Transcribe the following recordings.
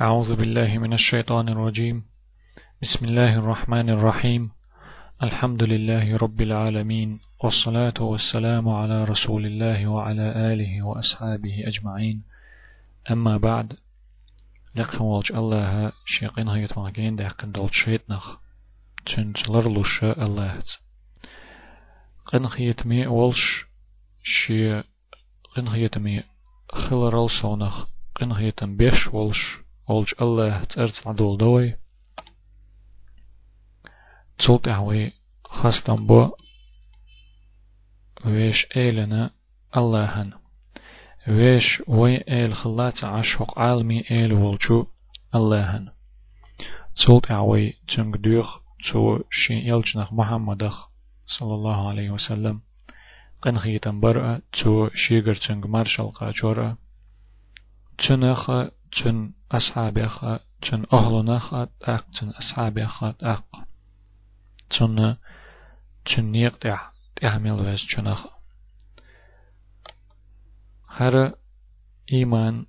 أعوذ بالله من الشيطان الرجيم. بسم الله الرحمن الرحيم. الحمد لله رب العالمين والصلاة والسلام على رسول الله وعلى آله وأصحابه أجمعين. أما بعد لقد والج الله شيقين هيت ماجين دهقن دولت شيطنخ تنجلر لش الله. قن خيت مي والش شي مي خلرال صونخ قن خيت بيش والش والج الله ترت عدول دوي تولت أهوي خاستم بو ويش إيلنا اللهن ويش وي إيل خلات عشق عالمي إيل والجو اللهن تولت أهوي تنق دوخ تو شين يلجنخ محمد صلى الله عليه وسلم قن خيتن برأ تو شيغر تنق مرشل قاجورا تنخ تن أصحابخ تن أهلنخ أق تن أصحابخ أق تن تن نيقتع تعمل ويز تنخ هر إيمان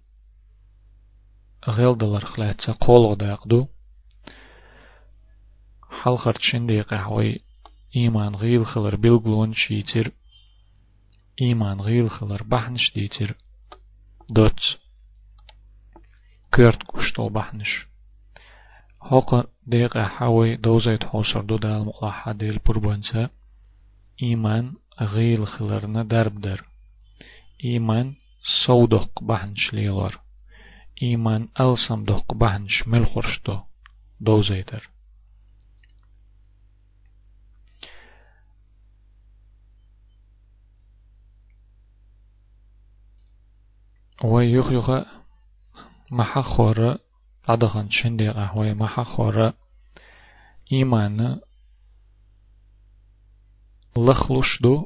غيل دلر خلاتsa قول داقدو حلقر تشندي قهوي إيمان غيل خلر بلغلون شيتر إيمان غيل خلر بحنش ديتر دوت كيرت كشتو بحنش. هوق ديق حوي دوزيت حوصر دو دال مقلاحة ديل بربانسا إيمان غيل خلرنا درب در. إيمان صودق بحنش ليلر إيمان ألسم دق بحنش ملخرشتو دوزيتر ويخ يخ محا خورا عدخن شندي قهوة محا خورا إيمان لخلوش دو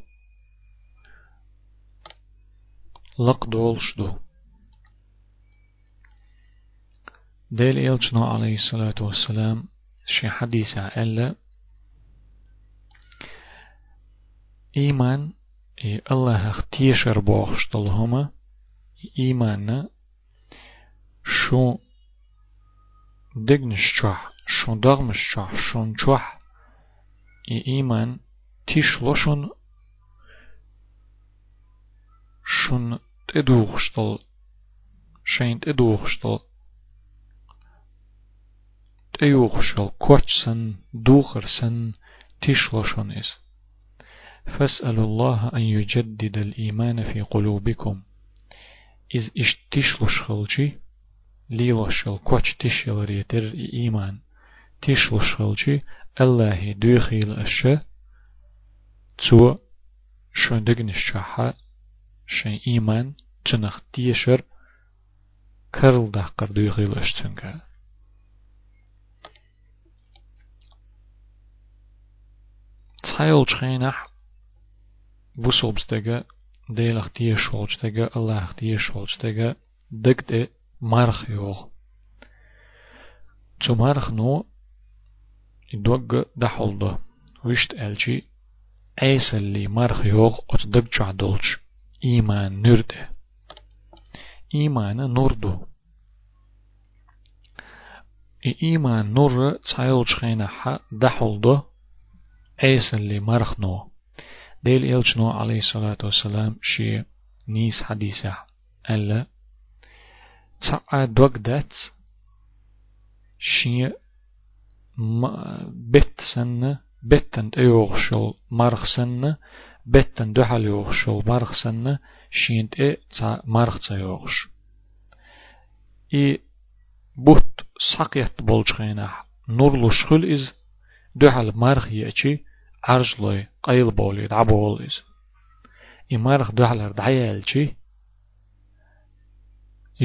إلجنا عليه الصلاة والسلام شي حديث ألا. إيمان إي الله اختيشر بوخش طلهما إيمان شو دقنش شح شو دغمش شح شون شح إيمان تيشلوشن شون تدوخشتل شين تدوخشتل تيوخشل كوتشسن دوخرسن تيشلوشن إس فاسألوا الله أن يجدد الإيمان في قلوبكم إذ إشتشلش خلجي ليلوشل كوتش تشل ريتر إيمان تشلش خلجي الله دوخيل أشا تو شون دقنش شاحا شين إيمان تنخ تيشر كرل دهقر دوخيل أشتنك تحيل تخينح بوسوبستega ديلخ تيه شولجتega الله تيه شولجتega دقت مرخ يوغ تو مرخ نو يدوغ دحولده وشت ألجي عيسى اللي مرخ يوغ أتدق جعدولج إيمان نرده إيمان نردو إيمان نور تايلج خينا حا دحولده عيسى اللي مرخ نو ديل إلجنو عليه الصلاة والسلام شي نيس حديثة ألا tsa'a dwagdat shi betsen betten öğşol marxsen betten döhal öğşol marxsen şint e tsa marxsa öğş i but sakyat bolçgena nurlu şul iz döhal marx yeçi arjloy qayıl bolid abol iz i marx döhalar dayelçi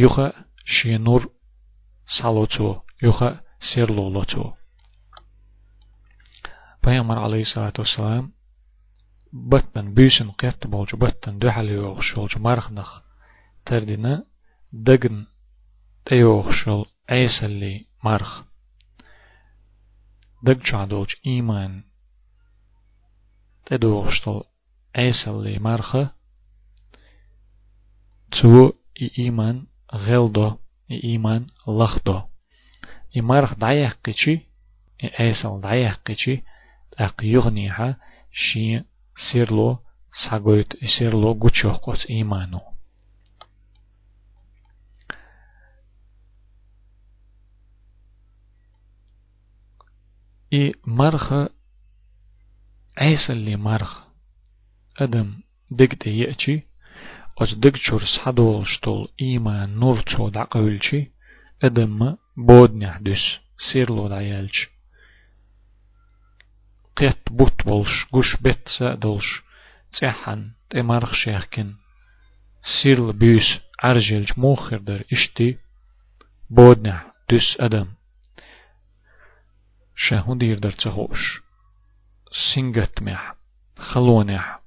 yuqa شي نور سالوتو يخا سيرلولوتو پیغمبر علیه الصلاة والسلام بطن بيشن قيت بولج بطن دحل يوغشولج مرخنخ تردنا دقن تيوغشول عيسى اللي مرخ. دق شعدولج إيمان تدوغشتل عيسى غلدو إيمان لخدو. إمارخ دعيه قيشي إيسال دعيه قيشي أق يغنيها شي سيرلو ساقويت سيرلو قوتشوخ قوت إيمانو إي مرخ عيسى اللي مرخ أدم دقت يأتي أج دقشور سحدول شتول إيمان نور تو دعقولشي أدم بود نحدس سيرلو دعيالش قيت بوت بولش قوش بيت سادولش تسحن تمرخ شيخكن سيرل بيس عرجلج موخر در اشتي بودنح دس أدم شهودير در تخوش سنجت مح خلونح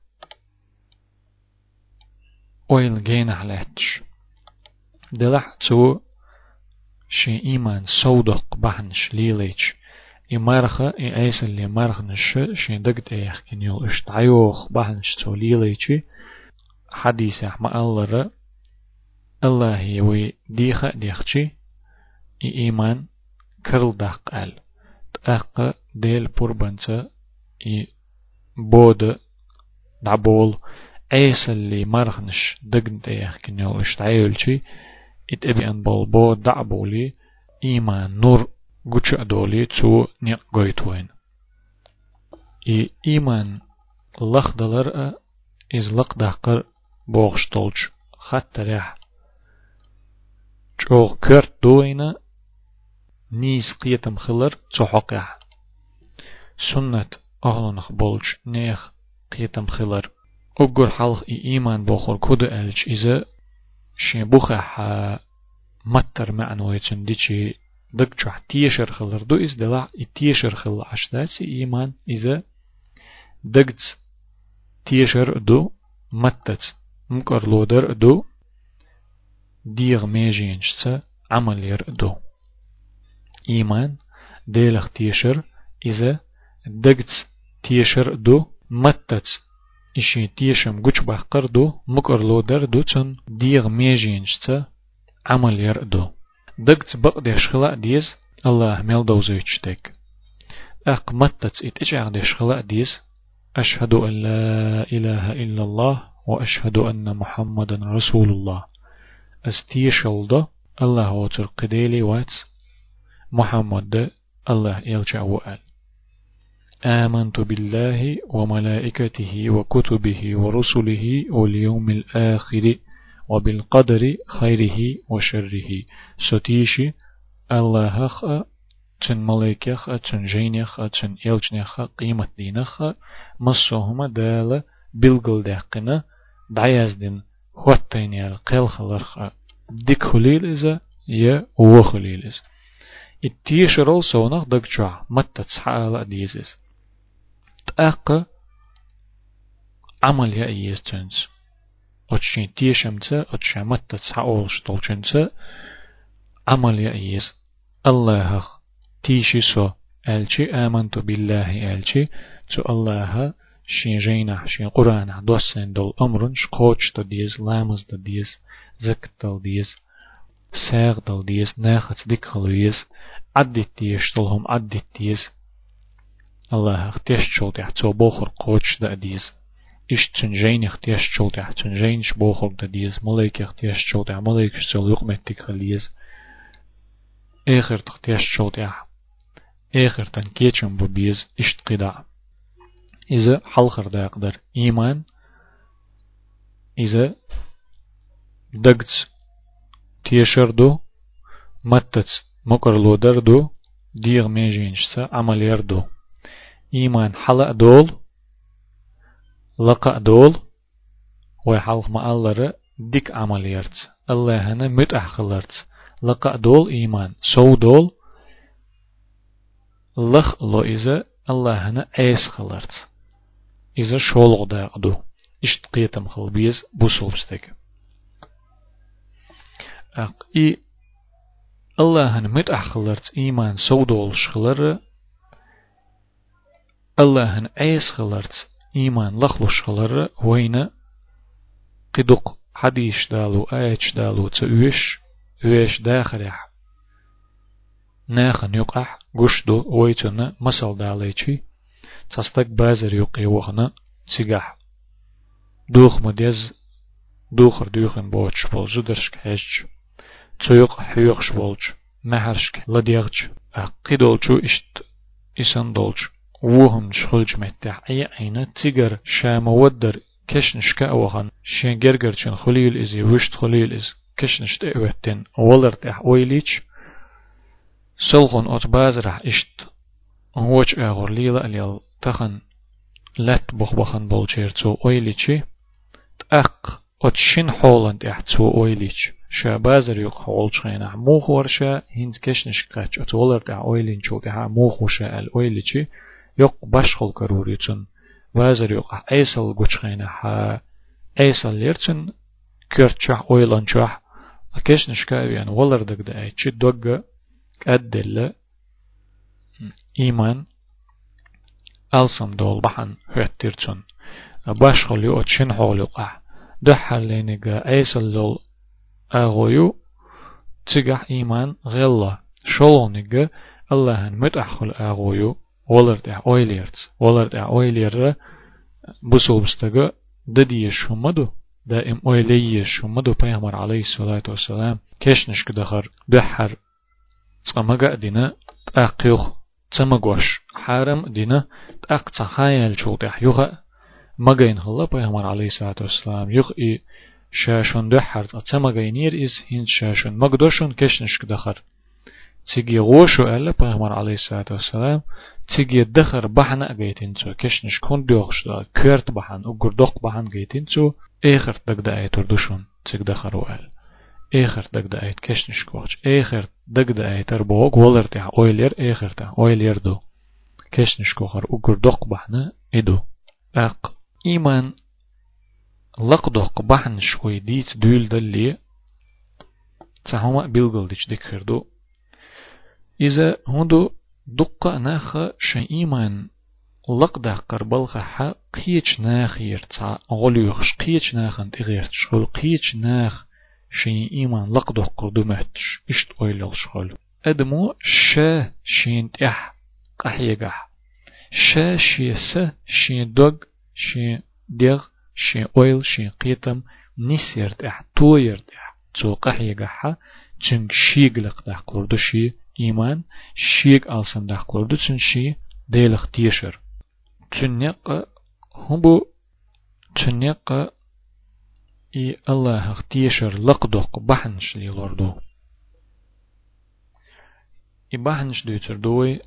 اويل جينح لاتش دلح تو شي إيمان صودق بحنش ليليش إمارخة إي أيس اللي مارخ نش شي دقت إيخ كنيول اشتعيوخ بحنش تو ليليش حديث أحما الله الله يوي ديخة ديخشي إي إيمان كرل دق قال تأق ديل بربنسا إي بود دعبول أيس اللي مرخنش دقن تيخ كنيو اشتعيولشي ات ابي ان بول بود دعبولي إيمان نور قوش أدولي تو نيق قويتوين إي إيمان لخ دلر إز لق دقر بوغشتولش حتى ريح جو كرت دوينه نيس قيتم خلر تحقع سنة أغلنخ بولج نيخ قيتم خلر أقر حلق إيمان بوخور كود ألج إذا شين بوخح متر معنى ويتن ديشي دك جوح تيشر خلر دو إز دلع تيشر خل عشداتي إيمان إذا دقت تيشر دو متت مكر لودر دو ديغ ميجينش عمل ير دو إيمان ديلخ تيشر إذا دقت تيشر دو متت إشي تيشم قوش بحقر دو مكر لو در دو تن ديغ ميجينش تا عمل ير دو. دقت بق ديش خلاء ديز الله ميل دوزيش تك أق متت إتجع ديش خلاء ديز أشهد أن لا إله إلا الله وأشهد أن محمدا رسول الله. أستيشل ده الله وتر قديلي واتس محمد الله يلجأ وقال آمنت بالله وملائكته وكتبه ورسله واليوم الآخر وبالقدر خيره وشره. ستيشي الله خ تن ملائكة تن جينيخ تن إلجنيخ قيمة دينخ مصوهما دالة بلغل دقنا هوتين يال قيل خلرخ ديك خليل إذا يا وخليل إذا التيشرل سونخ دقجع متى تسحال ديزيز تأق عمل يا إيز تنس أتشين تيشمتا أتشين متى تسحال شتولشنتا عمل يا إيز الله تيشي سو ألشي آمنت بالله ألشي تو الله شين جينح شين قرآن دوسن دول أمرن شقوش ديز لامز ديز زكتل ديز ساغ دل ديس ناخت ديك خلويس عدت ديش دلهم عدت ديس الله اختيش شول تحتو بوخر قوش دا ديس إش تنجين اختيش شول تحت تنجينش بوخر دا ديس ملايك اختيش شول تحت ملايك شول يقمت ديك خليس آخر تختيش شول تحت آخر تنكيتشن ببيز إشت قدع إذا حلخر دا يقدر إيمان إذا دقت تيشر دو. متت مقر لودر دو. ديغ ميجينشتا عمل يردو إيمان حلق دول لقاء دول ويحلق ما الله ديك عمل يرت الله هنا متأح خلرت لقاء دول إيمان. سو دول لخ لو إذا الله هنا أيس خلرت إذا شولغ داقدو إشت قيتم خل بيز بوسوبستك أق إي الله هن أخلرت إيمان سودول شخلر الله هن أيس خلرت إيمان لخلو شخلر وين قدق حديش دالو آيش دالو تأويش ويش داخرح ناخن يقح قشدو ويتنا مسل داليشي تصدق بازر يقي وغنا تيجح دوخ مديز دوخر دوخن بوتش بول زدرشك هج تيق حيوخش بولش محرشك لديغج أقيدولشو اشت إسان دولش وهم شخلج متح أي عين تيجر شام ودر كشنش كأوهن شين جرجرشن خليل إزي وشت خليل إز كشنش تأوتن ولرت أح ويليش سلغن أت بازرح إشت. هوش أغور ليلة اليال تخن لت بخبخن بولشير تو ويليشي تأق أت شين حولند أح تو ويليش شا بازر يق حول شينا موخ ورشا. هينز كشنش قاتش أت ولرت أح ويلين شو تها موخ وشا الويليشي يق باشخل كروريتون بازر يق أيسل قوشخينا ها أيسل ليرتون كرتشح ويلانشح كشنش كاويان ولردك دا أي تشي دوغ أدل إيمان ألسم دول بحن هتيرتون باش خليو أتشن حوليو قح دحل أيسل دول أغويو تيجح إيمان غلا شولونيغا اللهن متأخل أغويو. ولرت أح أويليرت ولرت أح أويلير بسول بستغا دديش همدو دائم أويليش همدو بيغمر عليه الصلاة والسلام كشنش كدخر دحر تمغا دينا تأقيوخ تمغوش حارم دينا تأق تخايل شوطيح يوغا مغين هلا بيغمر عليه الصلاة والسلام يوغ إي شاشون دحر تمغين ير إز هين شاشون مغدوشون كشنش كدخر تيجي غوشو ألا عليه الصلاة والسلام تيجي دخر بحنا جيتين كشنش كون دوغش دا كيرت بحن وقردوق بحن جيتين إخر دقدا أي تردوشون تيج دخر وأل إخر دقدا أي كشنش كوش إخر دقدا أي تربوغ ولرتح أويلير إخر تا أويلير دو كشنش كوخر وقردوق بحنا إدو أق إيمان لقدوق بحن شوي ديت دول دلي تهما بيلغل ديش دكردو إذا هندو دقة ناخ شيئيمان لقدا قربلخ حا قيش ناخ يرتع غليوخش قيش ناخ انت غيرت شغل قيش ناخ شي إيمان لقدو قردو مهتش إشت أويلل شغل. أدمو شا شين تح قحيقح شا شي س شي دوغ شي ديغ شي أويل شي قيتم نسير تح توير تح تو قحيقح چنگ شيق لقدا قردو شي إيمان شيق ألسن دا قردو چن شي ديلخ تيشر. تنق هبو تنق إي الله اختيشر لقدق بحنش لي لوردو. إي بحنش دوتر دوي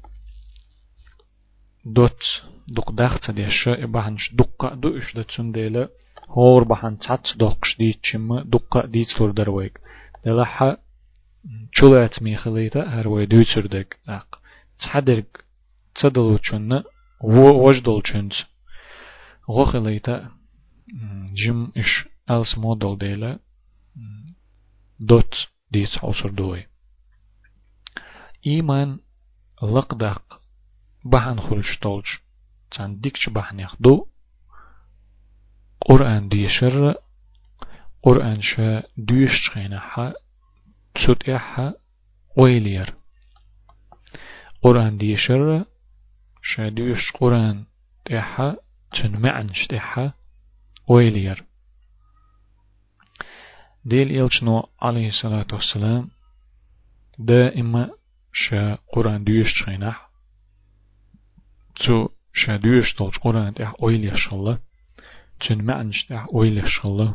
دوت دق دخت ديش إي بحنش دقة دو إش دتسون ديلا هور بحن تات دقش دي تشم چولات ميخليتا هروي دوتر دك أق تحدرك تدلو چون وجدل چونت غوخليتا جم إش als model delen dot ديس عصر دوي إيمان لقدق بحن خلش طولج تان ديكش بحن يخدو قرآن ديشر قرآن شا دوش خينحا تسوت إحا ويلير. قرآن ديشر شا دوش قرآن تحا تنمعنش تحا ويلير. ديل إلشنو عليه الصلاة والسلام دائما شا قرآن ديوش تشينح تو شا ديوش قرآن تح أويل يشغل تن معنش تح أويل يشغل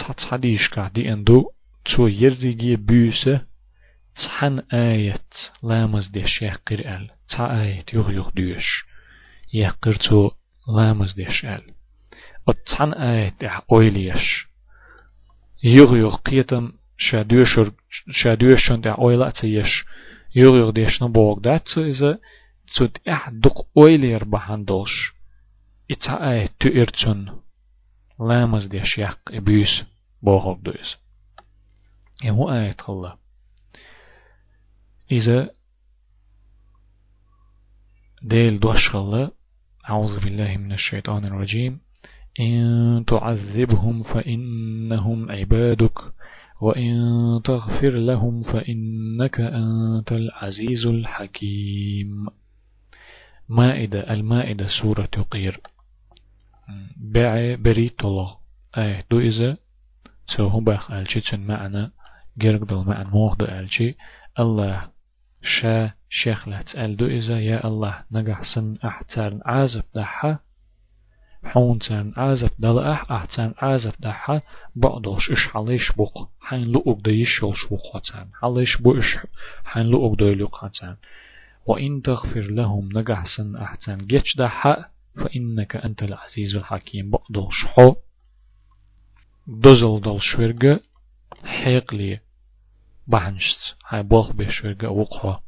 أق تحديش كعدي أندو تو يرجي بيوسة تحن آية لامز ديش يحقر أل تا آية يغ يغ ديوش يحقر تو لامز ديش أل. وتسعن آيات أويليش. يغ يغ قيتم شادوشر شادوشن تع أويلا تيش يغ يغ ديش نبوغ دات سو إذا تود إح دق أويلير بحندوش إتا آيات تو إرتون. لامز ديش يق إبيوس بوغب دويس يمو آيات خلا إذا ديل دوش خلا أعوذ بالله من الشيطان الرجيم إن تعذبهم فإنهم عبادك وإن تغفر لهم فإنك أنت العزيز الحكيم مائدة المائدة سورة قير بع بريت الله آية دو إذا سوهم بأخ ألشي معنا جرق دل معن موخ ألشي. الله شا شيخ لا تسأل دو إذا يا الله نجح سن أحتار عازب دحا. حون تان عازب دل أح أحتان عازب دحا. بعضوش إش حليش بوق حين لؤك دا يشولش بوق هتان حليش بو إش حين لؤك دا يلوق هتان وإن تغفر لهم نجح سن أحتان جيش دحا فإنك أنت العزيز الحكيم. بعضوش حو دزل دل شورغ حيقلي بحنشت هاي بوخ بشورغ وقوة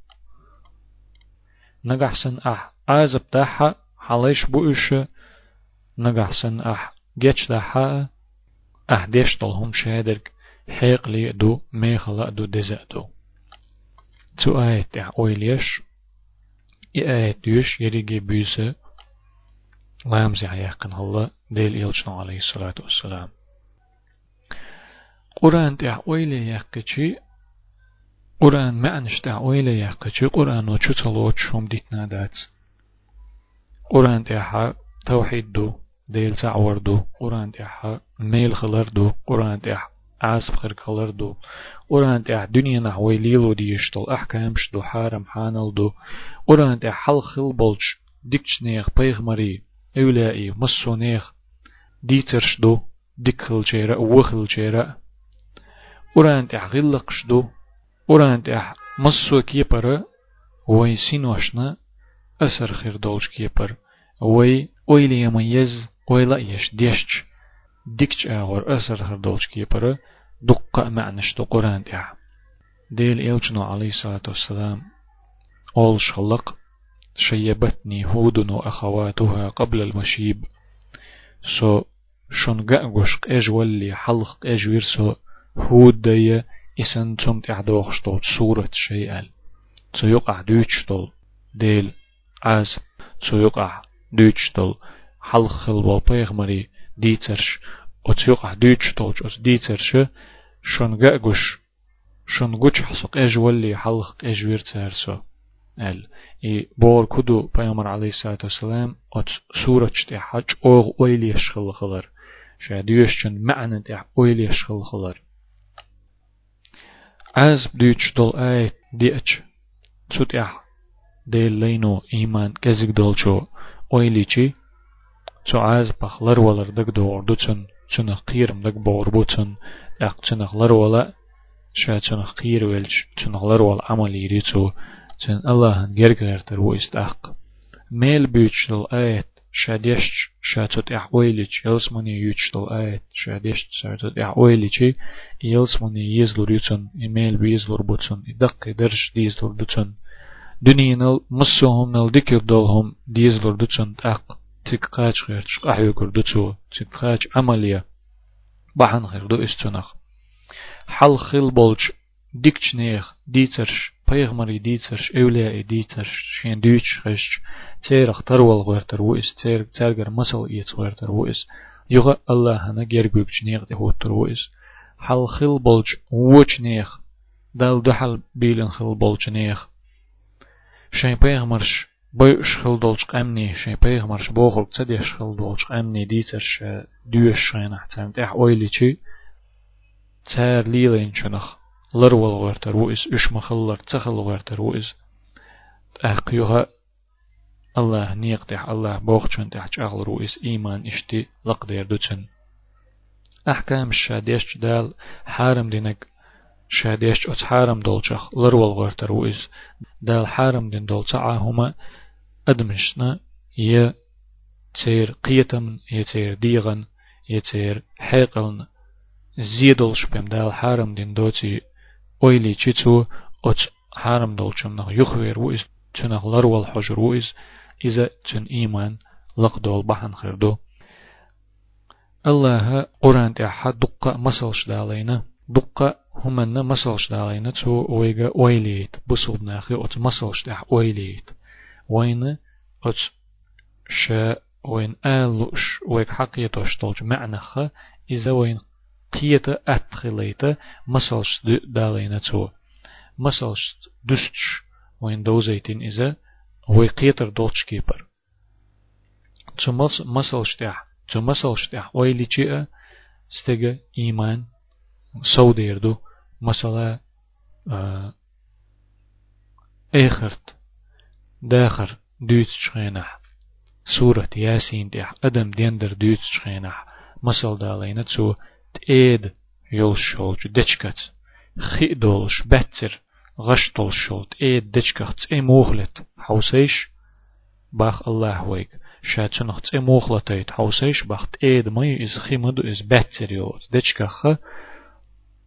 نجحسن أح عازب داحا حليش بوش نجحسن أح جيتش داحا أح ديش طلهم شادرك حيق لي دو ميخلا دو دزا دو تو آيت أح أويليش إي آيت يوش يريجي بيسة لامزي عياقن الله ديل إلشنا عليه الصلاة والسلام قرآن تح أويلي يقشي قرآن معنش تعويلة يحقشي قرآن وشو تلوت شوم ديتنا دات قرآن تيحا توحيد دو ديل تعور دو قرآن تيحا ميل خلر دو قرآن تيحا عاصف خير خلر دو قرآن تيحا دنيا نحوي ليلو ديشتل أحكام شدو حارم حانل دو قرآن تيحا حل خل بلش ديكش نيخ بيغمري أولائي مصو نيخ ديترش دو ديكخل جيرا وخل جيرا قرآن تيحا غلقش دو قرآن تح مصو كيبر وي سينوشنا أسر خير دولش كيبر وي ويلي يميز ويلا يش ديشش ديكش آغر أسر خير دولش كيبر دقة معنش دو قرآن تح ديل إلجنو عليه الصلاة والسلام أول شلق شيبتني هود وأخواتها قبل المشيب. سو شنقا قشق إج ولي حلق إج ويرسو هود دي إسن تمت إحدوخ شتول سورة شيئا تيقع دوتشتول ديل عز. تيقع دوتشتول حلخل وبيغمري ديترش. وتيقع دوتشتول جوز ديترش. شون قاقش شون قوش حسق إج ولي حلق إج ويرتارسو ال إي بور كدو بيامر عليه الصلاة والسلام أت سورة تحج أوغ أويلي يشخل خلر شاديوشن معنى تح أويلي يشخل خلر از دوچ دل آیت دیچ سوت اح دل لینو ایمان کزیک دل چو اویلی چی چو از بخلر ولر دگ دور دوچن چنخ قیرم دگ بور بوچن اق چنخ لر ولا شا چنخ قیر ولچ چنخ لر چن الله است اق میل بیچ دل آیت شاديش شاتوت احويليش يلسمني يوتشتل آيت شاديش شاتوت احويليش يلسمني يزلور يوتن إيميل بيزلور بوتن إدق درش ديزلور دوتن دنينل مصوهم نل ديكر دولهم ديزلور دوتن تاق تقاج غيرش قحيوكر دوتو تقاج عملية بحن غير دو استنخ حل خل بولش ديكشنيخ ديترش پیغمبر دیترش اولیاء دیترش شین دوچ خش تیرخ ترول غرتر وئس تیر ترگر مسل ایت غرتر وئس يغا الله هنا جرجوك جنيغ ده هوتر وئس حل خل بولج وچ نيخ دال دحل بيلن خل بولج نيخ شين پیغمبرش بيش خل دولج قمني شين پیغمبرش بوخل تديش خل دولج قمني ديترش دوش شين احتام تح اويلي چي تار ليلين شنخ لرول ورتر وإس إش مخلر تخل ورتر وإس أحقيها الله نيقتح الله بوخشن تحت أغل رؤيس إيمان إشتي لقدير دوتن أحكام الشاديش دال حارم دينك شاديش أت حارم دولشخ لرول ورتر وإس دال حارم دين دول هما أدمشنا ي تير قيتم يتير ديغن يتير حيقلن. زيدل شبم دال حارم دين دوتي اويلي تشيتو اوت حارم دولچم نخ يخوير ويس تنخ لرول حجر ويس إذا تن إيمان لق دول بحن خيردو الله قرآن تحا دقة مسلش دالينا دقة همنا مسلش دالينا تو ويغا ويليت بصوب ناخي اوت مسلش تح ويليت وين اوت شا وين آلوش ويك حقيتوش طولج معنى خ إذا وين قيتا أتخليتا مسلش دالينا تو مسلش دستش وين دوزيتين إذا هو قيتر دوتش كيبر تو مسلش تاح تو مسلش تاح ويلي جيئة استجا إيمان سوديردو مسألة آه آخرت داخر دوت شخينح سورة ياسين تيح أدم ديندر دوت شخينح مسأل دالينا تو تأيد يول شولج دچكت خي دولش بتر غش دول شولت تأيد دچكت تأي موخلت حوسيش باخ الله ويك شاتشنخ تأي موخلتيت حوسيش باخ تأيد مي إز خيمدو إز بتر يول دچكخ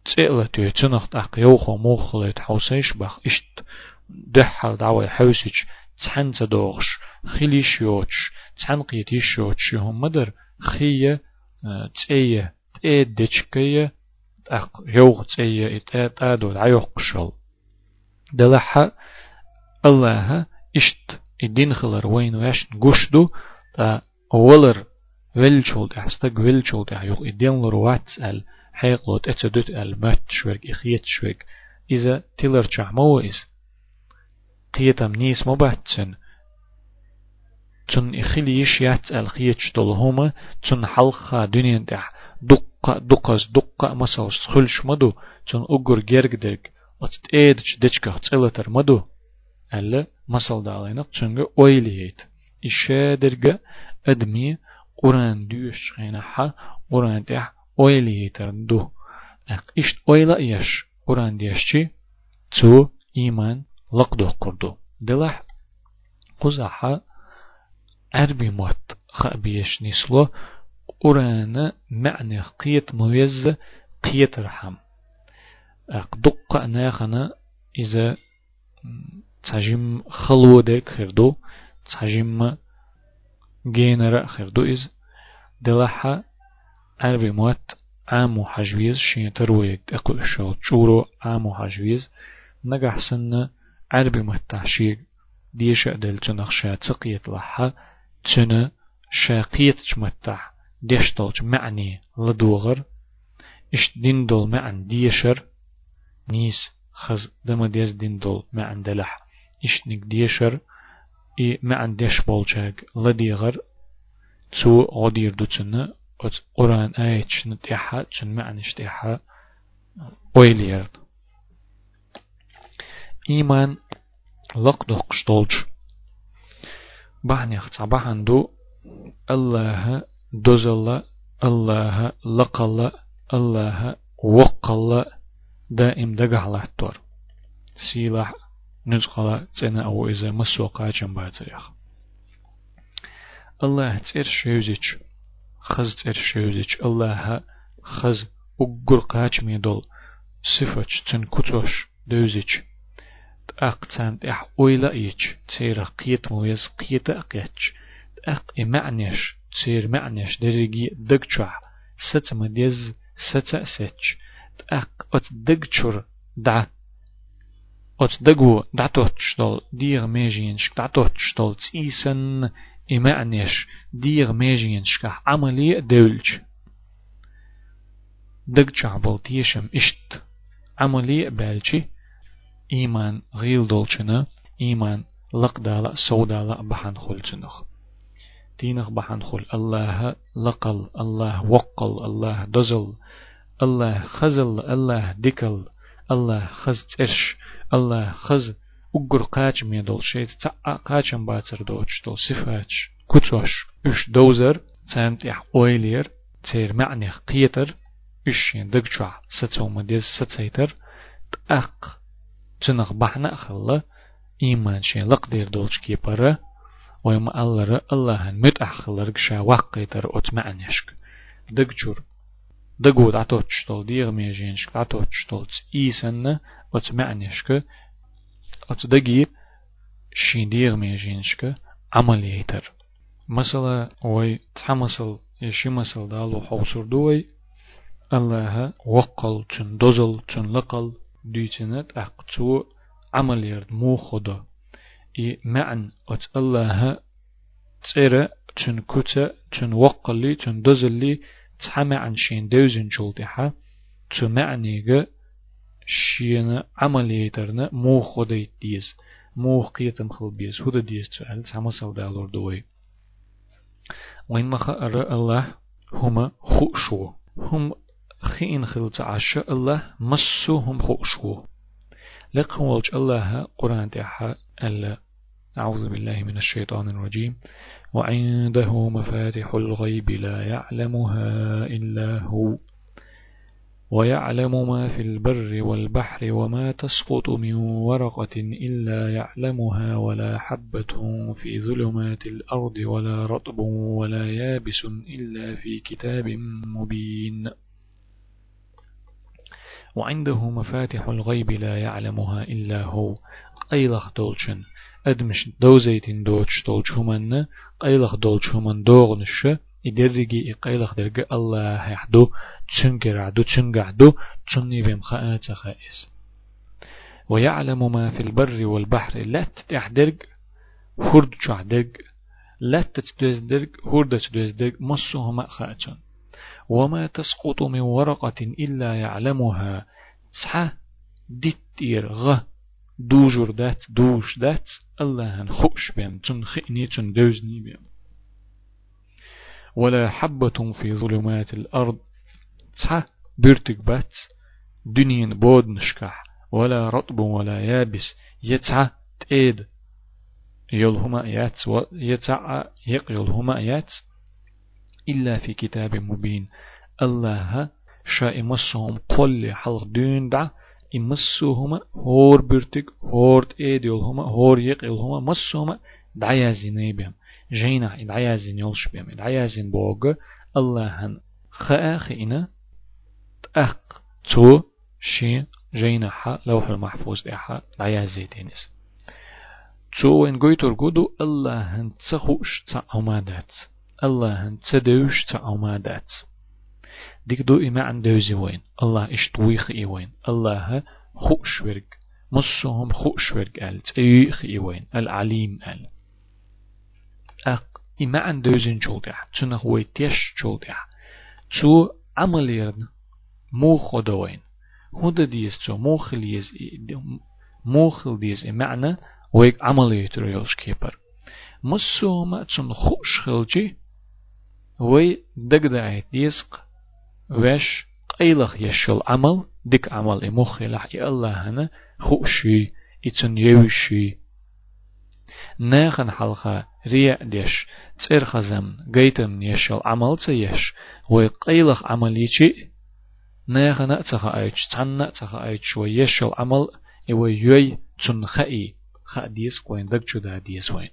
تسئلة تيتنخ تأق يوخو موخلت حوسيش باخ إشت دحل دعوة حوسيش تحن تدوغش خليش يوتش تحن قيتيش يوتش هم مدر خية تأيه تأيد ديشكية أق يوغ تأيه إتأت آدو العيوق قشل دلحة الله إشت الدين خلر وين واش نقشدو تا أولر ويلشول تحستق ويلشول تحيوق الدين لر واتسأل حيقلوت اتسدوت المات شوك إخيت شوك إذا تلر شعمو إز قيتم نيس مباتسن تن إخليش يتسأل قيت شتلهما تن حلقة دنيا تح دقة دقز دقة مسوس خلش مدو تن أجر جرق درق وتتأيدش دچكه تسألتر مدو. ألا مسال دالينق تنغ أويليت إشا درق أدمي قرآن دوش خينحا قرآن تح أويليتر دو. أق إشت أويلا إيش قرآن ديشتي تو إيمان لقدو قردو. دلح قزحا عربي موت خأبيش نسلو قرآن معنى قيت مويز قيت رحم. دق ناخنا إذا تجم خلو ديك خردو تجم جينر خردو إز. دلحا عربي موت عامو حجويز شين ترويك أقول شو تشورو عامو حجويز. نجح سنة عربي موت تحشيق ديش أدل تنخشا تقيت لحا تنا شاقيت متح ديشتولج معني لدوغر إش ديندول معن ديشر نيس خز دم ديز ديندول معن دلح. إش نك ديشر إي معن ديش بولجاج لديغر تو غدير دوتنا أت قرآن آية نتيحة تن معن اشتيحة ويليرد إيمان لقدو قشتولج بحني اختبحن دو الله دوزل الله لقل الله وقل دائم دقح تور. سيلح نزقل تنا أو إذا مسوقا جنباتيخ الله تير شوزيش خز تير شوزيش الله خز أقر قاچ ميدول. صفش تن كتوش دوزيش أقتان إح أويلا إيش تير قيت مويز قيت أقيتش. أق إمعنيش. تير معنيش درجي دقشع ست مديز ست ستش أق أت دقشر دع. أت دقو دعتوتش دول. دير ميجينش دعتوتش دول. تيسن إمعنيش دير ميجينش كح عملي دولج. دقشع بلتيشم إشت. عملي بالشي إيمان غيل دولشنا إيمان لقدالا سودالا بحن خلتنخ تينخ بحن خل. الله لقل. الله وقل. الله دزل. الله خزل. الله دكل الله خز ترش الله خز أقر قاچ ميدول شيت تأ قاچم باتر دوش دول صفاتش كتوش. إش دوزر. تامت اح أويلير. تير معني قيتر. إشين دقشع ستو مديز ستيتر. تأق. تنخ بحنا خلا إيمان شين لقدير دولش كي برا ويما الله الله مت أخلر كشا وقيتر أتمعنشك دقجور دقو دعتوش تول ديغ ميجينشك دعتوش تول إيسن أتمعنشك أتدقي شين ديغ ميجينشك عمليتر مثلا وي تحمسل يشي مسل دالو حوصر دوي الله وقل تن دوزل تن لقل ديتنت أقتو عمل مو خدا إي معن أت الله تسير تن كوتا تن وقلي تن دزلي تحمى عن شين دوزن شولتها تمعنيغ شين عمليترنا موخ وديت ديز موخ قيتم خل بيز هدا ديز تسأل سامسال دالور دوي وين ما أرى الله هما خؤشو هم خين خلت عشاء الله مسوهم خؤشو لقهم الله قرآن تحا أعوذ بالله من الشيطان الرجيم. وعنده مفاتح الغيب لا يعلمها إلا هو ويعلم ما في البر والبحر وما تسقط من ورقة إلا يعلمها ولا حبة في ظلمات الأرض ولا رطب ولا يابس إلا في كتاب مبين. وعنده مفاتح الغيب لا يعلمها إلا هو. قيلخ دولشن أدمش دوزيتين دوش دولش همن قيلخ دولش همن دوغنش إدرجي إقيلخ درج الله يحدو تشنجر عدو تشنجعدو تشني بهم خاءات خائس ويعلم ما في البر والبحر لا تحدرج هرد شعدرج لا تتدزدرج هرد تدزدرج مصهما خاءتون وما تسقط من ورقة إلا يعلمها صح ديتير غ دوجر دات دوش دات الله هنخوش بهم تنخئني تندوزني بهم ولا حبة في ظلمات الأرض تح برتك بات دنيا بود نشكح ولا رطب ولا يابس يتع تأيد يلهما آيات يتع يق يلهما آيات إلا في كتاب مبين الله شاء مسهم قل حلق دون دع إمسوهما هور برتك هور تأيد يلهما هور يق يلهما مسوهما دعيا زينيبهم جينا إدعيازين يولش بيم إدعيازين بوغ الله هن خآخئنا تأق تو شي جينا حا لوح المحفوظ إحا دعيازيتينس تو إن قويتور قدو هن تسخوش تعمادات هن تدوش تعمادات ديك دو إما عن دوزي وين؟ الله إشتويخ إي وين؟ الله خوش ورق. مصهم خوش ورق أل تأيخ إي وين؟ العليم أل. أق إما عن دوزن شولدح تنه هو تيش شولدح تو عمليرن مو خدوين هذا ديس تو موخل يز موخل ديس معنى ويك عملية ريوش كيبر. مسوما تن خوش خلجي وي دقدعي ديسق وش قيلخ يشل عمل ديك عمل مخلح يا الله هنا خوشي إتن يوشي. ناخن حلقة ريا ديش تير خزم قيتم يشل عمل تيش ويقيلخ عمليشي ناخن أتخا أيش تحنا أتخا أيش ويشل عمل إيوه يوي تنخئي خأ ديس قوين دك جدا ديس وين.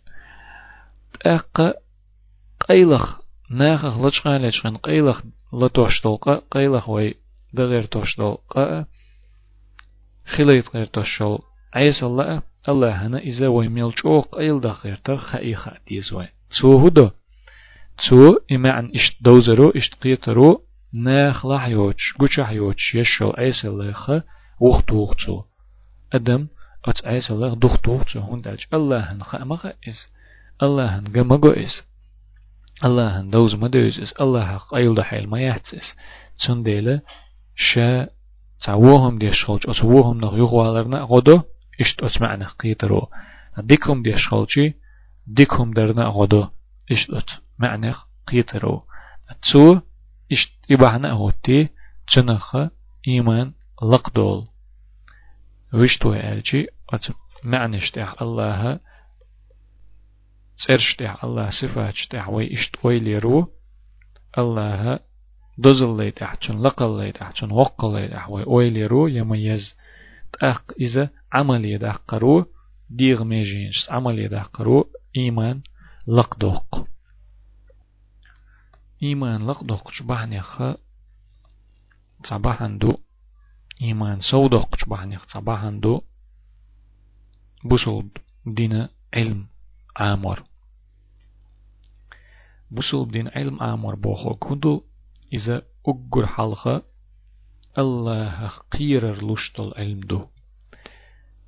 أق قيلخ ناخخ لچقان لچقان قيلخ لتوشتلقا قيلخ وي دغير توشتلقا خليت غير توشل عيس الله الله هنا إذا ويميل شوق أيل دخير تر خائخة ديزوي سو هدو سو إما عن إشت دوزرو إشت قيترو ناخ لحيوش قوش حيوش يشو عيس الله وقت وقتو أدم أت عيس الله دخت وقتو هندج الله هن خامخ إس الله هن جمجو إس الله هن دوز مدوز إس الله قيل دحيل ما يحتس تنديله شا تعوهم دي شخوش أتوهم نغ يغوالرنا غدو إشت أتمعنى قيترو ديكم دي شخوشي ديكم درنا غدو إشت أتمعنى قيترو تسو إشت إبعنا هوتي تنخ إيمان لقدول وشتو ألجي أتمعنى اشتاح الله سرشتاح الله صفات اشتاح وي إشت ويليرو الله دزل ليت أحجن لقل ليت أحجن وقل ليت أحوي ويليرو يميز تأق إذا عملية دحقرو ديغ ميجينش عملية دحقرو إيمان لقدوق إيمان لقدوق شبهني خ صباحندو إيمان سودوق شبهني صباحندو بوصل دين علم عامر بوصل دين علم عامر بوخو كدو إذا أجر حلقة الله قيرر لشتل علم دو.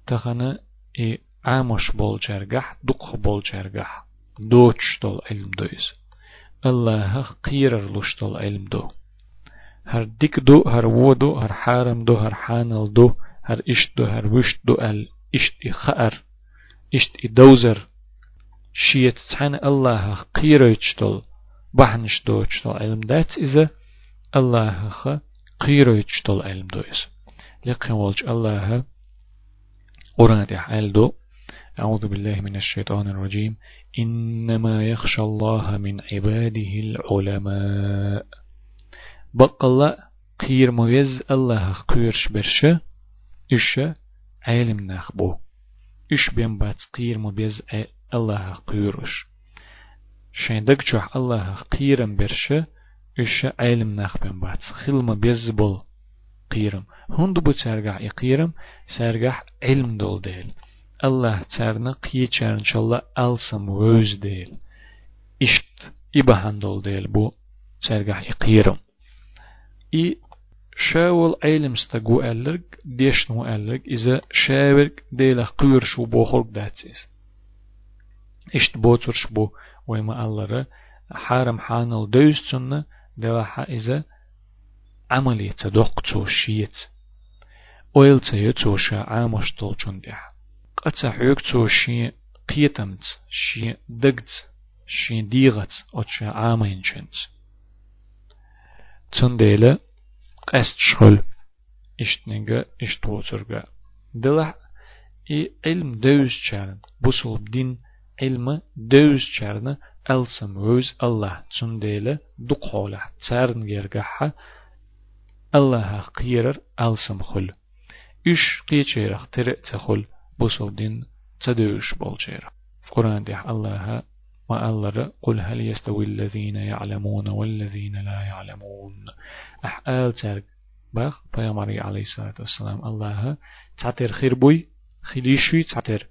تخنا إي عامش بول جرجح دق بول جرجح دوش تول علم دويس الله قيرر لشتل علم دو. هر ديك دو هر ودو هر حارم دو هر حانل دو هر إشت دو هر وشت دو ال إشت خأر إشت دوزر شيت تحن الله قيرتشتل بحنش دوتشتل علم دات إذا الله خ قيرتشتل علم دو إذا. لقن والج الله قرآن تحال دو. أعوذ بالله من الشيطان الرجيم. إنما يخشى الله من عباده العلماء. بقى قير مويز الله قيرش برشة إش علم نخبو. إش بين بات قير مويز الله قيرش شندق جوح الله قيرم برشة إش علم نخبين بات خلما بيزبل قيرم هندو بو سرگح قيرم سرگح علم دول ديل الله ترنا قي چرن شالله ألسم ووز ديل إشت إبهان دول ديل بو سرگح قيرم إي شاول علم استقو ألرق ديشنو ألرق إذا شاورق ديلا قير شو بوخرق داتسيس إشت بوتر شبو ويما الله حارم حانل دوستن دواحا إذا عملية تدق توشيت ويل تيتوشا عامش طولشون ديح قطع حيوك توشي قيتمت شي دقت شي ديغت أتشا عامين شنت تنديلا قست شغل اشتنجا اشتوترجا دلح اي علم دوز شارن بوصل بدين علم دوز شارن ألسم وز الله تنديلا دق حوله تارن جرجحها الله قيرر ألسم خل إش قيچيرخ ترق تخل بوصل دين تدوش بولشير قرآن دي الله ما الله قل هل يستوي الذين يعلمون والذين لا يعلمون أحقال ترق باخ بيامري عليه الصلاة والسلام الله تعتر خير بوي خليشوي تعتر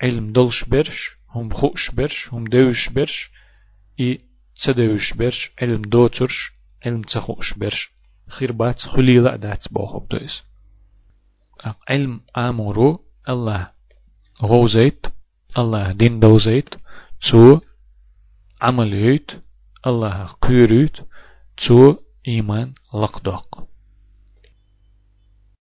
علم دلش برش هم خوش برش هم دوش برش إي تدوش برش علم دوترش علم تخوش برش خير بات خليلا دات بوخب دويس علم آمورو الله غوزيت الله دين دوزيت تو عمل يوت الله قيريت تو إيمان لقدق